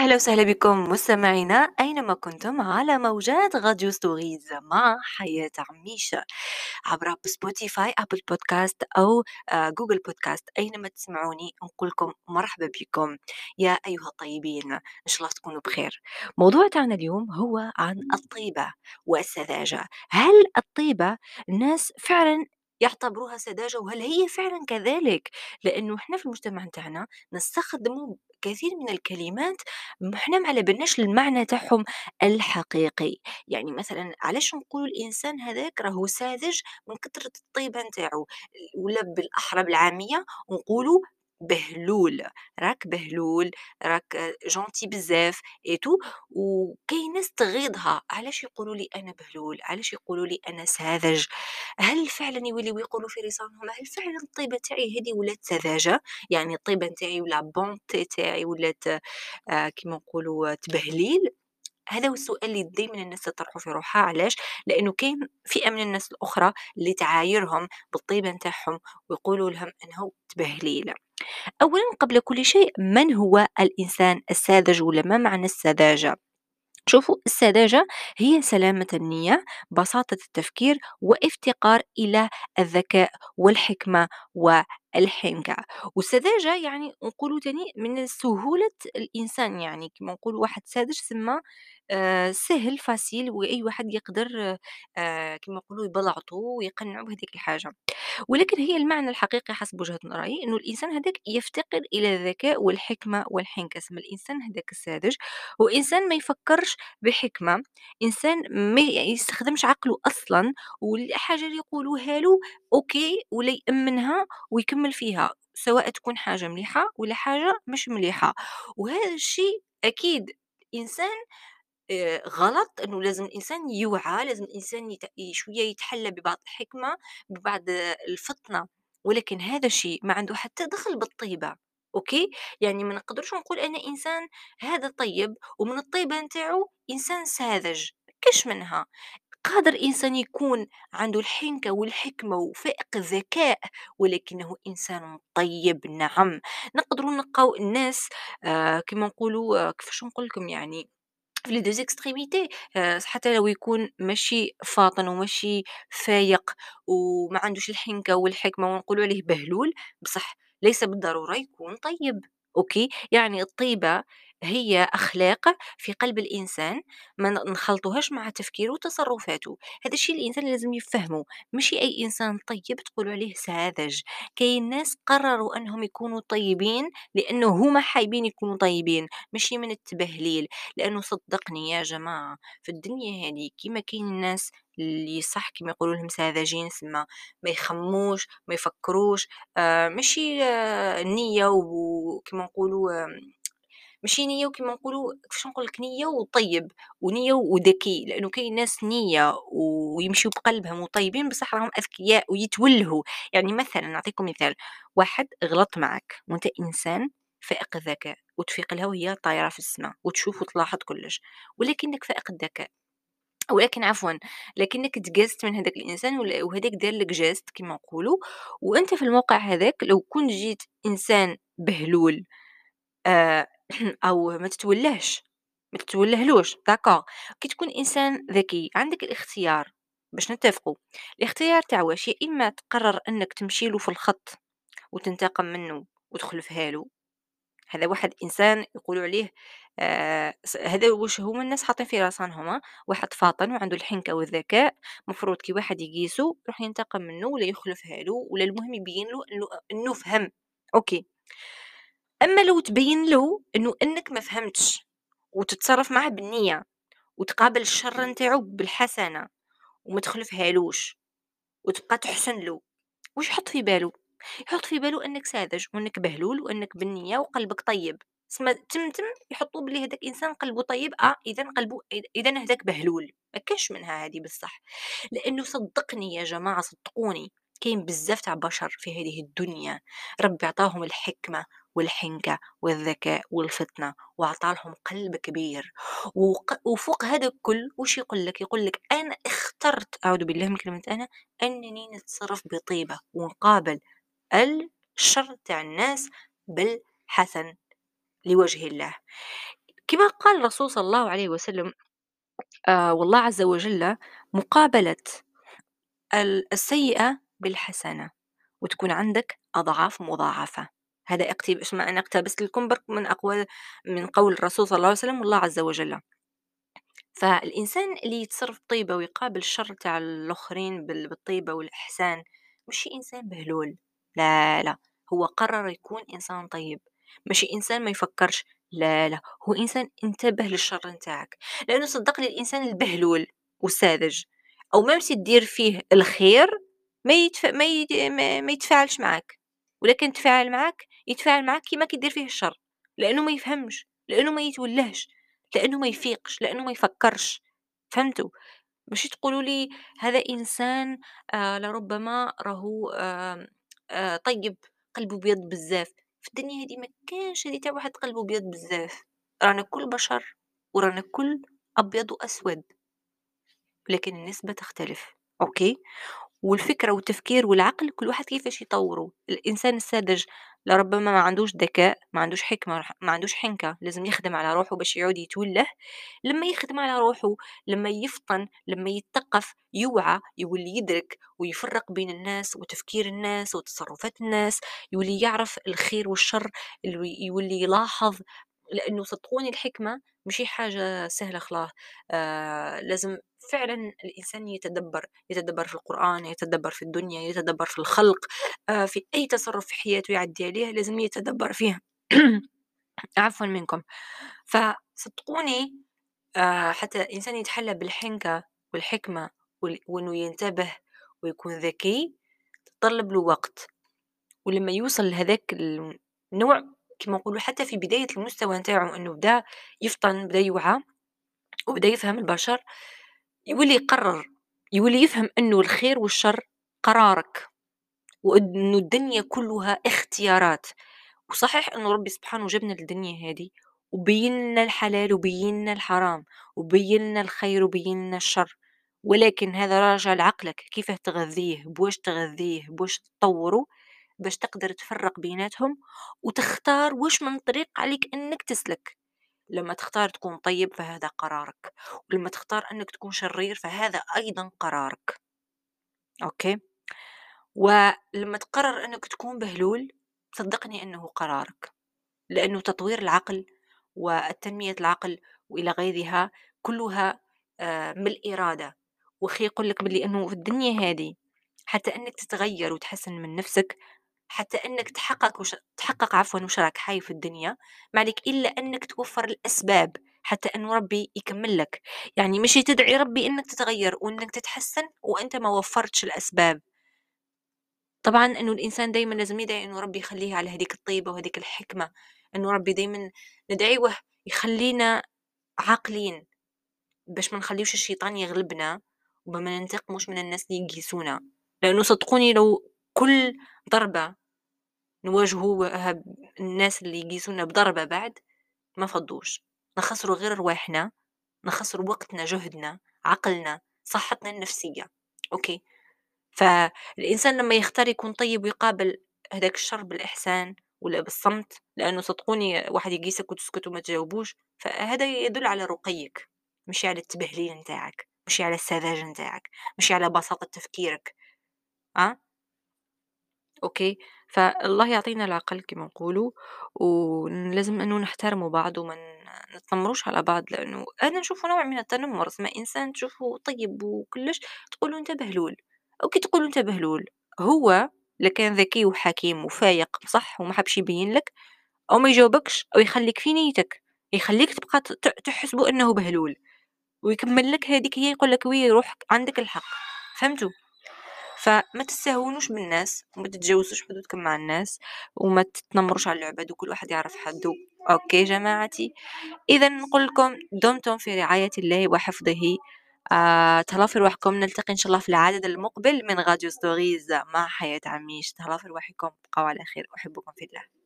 أهلا وسهلا بكم مستمعينا أينما كنتم على موجات Radio Stories مع حياة عميشة عبر Spotify Apple Podcast أو آه، Google Podcast أينما تسمعوني نقول لكم مرحبا بكم. يا أيها الطيبين إن شاء الله تكونوا بخير. موضوع تاعنا اليوم هو عن الطيبة والسذاجة. هل الطيبة الناس فعلا يعتبروها سذاجة وهل هي فعلا كذلك؟ لأنه إحنا في المجتمع تاعنا نستخدم كثير من الكلمات إحنا ما على بالناش المعنى تاعهم الحقيقي. يعني مثلا علاش نقولوا الإنسان هذاك راهو ساذج من كثرة الطيبة نتاعو؟ ولا بالأحرى بالعامية نقولوا بهلول راك بهلول راك جونتي بزاف ايتو وكاين ناس تغيضها. علاش يقولوا لي أنا بهلول؟ علاش يقولوا لي أنا ساذج؟ هل فعلا يوليو يقولوا في لسانهم هل فعلا الطيبة تاعي هذه ولات سذاجة؟ يعني الطيبة نتاعي ولا بونتي تاعي ولات آه كيما نقولوا تبهليل؟ هذا هو السؤال اللي دايما الناس تطرحه في روحها. علاش؟ لأنه كاين فئة من الناس الأخرى اللي تعايرهم بالطيبة نتاعهم ويقولوا لهم أنه تبهليل. اولا قبل كل شيء من هو الإنسان الساذج ولا ما معنى السذاجة؟ شوفوا السذاجة هي سلامة النية بساطة التفكير وافتقار إلى الذكاء والحكمة والحنكة. والسذاجة يعني نقولوا تاني من سهولة الإنسان يعني كما نقول واحد ساذج سما آه، سهل فاسيل وأي واحد يقدر آه، كما نقولوا يبلعطو ويقنعو بهذيك الحاجة. ولكن هي المعنى الحقيقي حسب وجهة نظري إنه الإنسان هذاك يفتقر إلى الذكاء والحكمة والحنكة سما الإنسان هذاك الساذج هو إنسان ما يفكرش بحكمة. إنسان ما يستخدمش عقله أصلا والحاجة اللي يقولوها له أوكي ولا يأمنها ويكمل فيها سواء تكون حاجة مليحة ولا حاجة مش مليحة. وهذا الشيء أكيد إنسان آآ غلط إنه لازم الإنسان يوعى، لازم الإنسان يت شوية يتحلى ببعض الحكمة، ببعض الفطنة، ولكن هذا الشيء ما عنده حتى دخل بالطيبة، OK؟ يعني ما نقدرش نقول أنا إنسان هذا طيب ومن الطيبة نتاعو إنسان ساذج، كاش منها، قادر إنسان يكون عنده الحنكة والحكمة وفائق الذكاء ولكنه إنسان طيب، نعم، نقدروا نلقاو الناس آآ كيما نقولوا كيفاش نقول لكم يعني في les 2 extrémités آآ حتى لو يكون ماشي فاطن وماشي فايق وما عندوش الحنكة والحكمة ونقولوا عليه بهلول، بصح ليس بالضرورة يكون طيب، أوكي؟ يعني الطيبة هي أخلاق في قلب الإنسان ما نخلطوهاش مع تفكيره وتصرفاته، هذا الشيء الإنسان لازم يفهمه، ماشي أي إنسان طيب تقولوا عليه ساذج، كاين ناس قرروا أنهم يكونوا طيبين لأنه هُم حايبين يكونوا طيبين، ماشي من التبهليل. لأنه صدقني يا جماعة في الدنيا هذه كيما كاين الناس اللي صح كيما يقولوا لهم ساذجين سما ما يخموش ما يفكروش. آه ماشي آه نية وكما نقولوا آه ماشي نية وكما نقولوا كيفاش نقول لك نية وطيب ونية وذكي لأنه كاين ناس نية ويمشيو بقلبهم وطيبين بصح راهم أذكياء ويتولهوا. يعني مثلا نعطيكم مثال واحد غلط معك وأنت إنسان فائق الذكاء وتفيق لها وهي طايرة في السماء وتشوف وتلاحظ كلش ولكنك فائق الذكاء. ولكن عفوا لكنك تجاوزت من هذاك الإنسان وهذاك دار لك geste كما نقولوا. وأنت في الموقع هذاك لو كنت جيت إنسان بهلول آه أو ما تتولهش ما تتولهلوش d'accord كي تكون إنسان ذكي عندك الاختيار باش نتفقوا. الاختيار تاع واش؟ يا إما تقرر إنك تمشي له في الخط وتنتقم منه وتخلفها له هذا واحد إنسان يقولوا عليه آه هذا واش هما الناس حاطين في راسهم واحد فاطن وعنده الحنكة والذكاء مفروض كي واحد يقيسو يروح ينتقم منه ولا يخلفها له ولا المهم يبين له إنه فهم. أوكي. أما لو تبين له إنه إنك ما فهمتش وتتصرف معه بالنية وتقابل الشر نتاعو بالحسنة وما تخلفهالوش وتبقى تحسن له واش يحط في باله؟ يحط في باله إنك ساذج وإنك بهلول وإنك بالنية وقلبك طيب. سما تم تم يحطوا بلي هذاك إنسان قلبه طيب آه اذا قلبه اذا هذاك بهلول. ما كاش منها هذه بصح. لأنه صدقني يا جماعة صدقوني كاين بزاف تاع بشر في هذه الدنيا. ربي عطاهم الحكمة. والحنكة والذكاء والفطنة وعطالهم قلب كبير. وفوق هذا الكل وش يقول لك؟ يقول لك أنا اخترت أعوذ بالله من كلمة أنا أنني نتصرف بطيبة ونقابل الشر تاع الناس بالحسن لوجه الله. كما قال الرسول صلى الله عليه وسلم آه والله عز وجل مقابلة السيئة بالحسنة وتكون عندك أضعاف مضاعفة. هذا اقتبس ما أنا اقتبست لكم برك من أقوال من قول الرسول صلى الله عليه وسلم والله عز وجل. فالإنسان اللي يتصرف طيبة ويقابل الشر تاع الآخرين بالطيبة والإحسان ماشي إنسان بهلول. لا لا. هو قرر يكون إنسان طيب. ماشي إنسان ما يفكرش. لا لا. هو إنسان انتبه للشر نتاعك. لأنه صدقني الإنسان البهلول والساذج. أو ما تدير فيه الخير ما, يتف... ما... ما يتفاعلش معك ولكن تفاعل معك يتفاعل معك كيما كيدير فيه الشر لأنه ما يفهمش لأنه ما يتولهش لأنه ما يفيقش لأنه ما يفكرش. فهمتوا؟ ماشي تقولوا لي هذا إنسان آه لربما راهو آه آه طيب قلبه بيض بزاف. في الدنيا هذه ما كانش هذه تاع واحد قلبه بيض بزاف. رانا كل بشر ورانا كل أبيض وأسود لكن النسبة تختلف. أوكي؟ والفكرة والتفكير والعقل كل واحد كيفاش يطوره. الإنسان الساذج لربما ما عندوش ذكاء ما عندوش حكمة ما عندوش حنكة لازم يخدم على روحه باش يعود يتوله. لما يخدم على روحه لما يفطن لما يتثقف يوعى يولي يدرك ويفرق بين الناس وتفكير الناس وتصرفات الناس يولي يعرف الخير والشر يولي يلاحظ لأنه صدقوني الحكمة مشي حاجة سهلة خلاص. آه لازم فعلا الإنسان يتدبر يتدبر في القرآن يتدبر في الدنيا يتدبر في الخلق آه في أي تصرف في حياته يعدي عليه لازم يتدبر فيه عفوا منكم. فصدقوني آه حتى الإنسان يتحلى بالحنكة والحكمة وإنه ينتبه ويكون ذكي تطلب له وقت. ولما يوصل لهذاك النوع كما نقولوا حتى في بداية المستوى نتاعو إنه بدا يفطن بدا يوعى وبدا يفهم البشر يولي يقرر يولي يفهم إنه الخير والشر قرارك وإنه الدنيا كلها اختيارات. وصحيح إنه ربي سبحانه جبنا للدنيا هذه وبين لنا الحلال وبين لنا الحرام وبين لنا الخير وبين لنا الشر. ولكن هذا راجع لعقلك كيف تغذيه بواش تغذيه بواش تطوره باش تقدر تفرق بيناتهم وتختار وش من طريق عليك إنك تسلك. لما تختار تكون طيب فهذا قرارك ولما تختار إنك تكون شرير فهذا أيضا قرارك. أوكي؟ ولما تقرر إنك تكون بهلول صدقني إنه قرارك لأنه تطوير العقل والتنمية العقل وإلى غيرها كلها آه، من الإرادة وخي يقول لك بلي إنه في الدنيا هذه حتى إنك تتغير وتحسن من نفسك حتى إنك تحقق وش... تحقق عفوا وش راك حي في الدنيا ما عليك إلا إنك توفر الأسباب حتى إنه ربي يكمل لك. يعني مشي تدعي ربي إنك تتغير وإنك تتحسن وأنت ما وفرتش الأسباب. طبعا إنه الإنسان دائما لازم يدعي إنه ربي يخليه على هذيك الطيبة وهذيك الحكمة إنه ربي دائما ندعيه يخلينا عاقلين. باش ما نخليوش الشيطان يغلبنا وما ننتقموش من الناس اللي يقيسونا. لأنه صدقوني لو كل ضربة نواجهوا الناس اللي يقيسونا بضربة بعد ما فضوش. نخسروا غير رواحنا نخسروا وقتنا جهدنا عقلنا صحتنا النفسية. OK. فالإنسان لما يختار يكون طيب ويقابل هذاك الشر بالإحسان ولا بالصمت لأنه صدقوني واحد يقيسك وتسكت وما تجاوبوش فهذا يدل على رقيك مش على التبهليل نتاعك مش على السذاجة نتاعك مش على بساطة تفكيرك. أه؟ OK؟ فالله يعطينا العقل كما نقولوا ولازم أنه نحترموا بعض وما نتنمروش على بعض لأنه أنا نشوفه نوع من التنمر. ما إنسان تشوفه طيب وكلش تقولوا انت بهلول OK تقولوا انت بهلول هو لكان ذكي وحكيم وفايق صح وما حبش يبين لك أو ما يجاوبكش أو يخليك في نيتك يخليك تبقى تحسبه انه بهلول ويكمل لك هذيك هي يقول لك oui روح عندك الحق. فهمتوا؟ فما تستهونوش بالناس وما تتجاوزوش حدودكم مع الناس وما تتنمروش على العباد وكل واحد يعرف حده. OK جماعتي إذا نقول لكم دمتم في رعاية الله وحفظه. آه تهلاو في رواحكم. نلتقي إن شاء الله في العدد المقبل من Radio Stories مع حياة عميش. تهلاو في رواحكم. بقوا على خير. أحبكم في الله.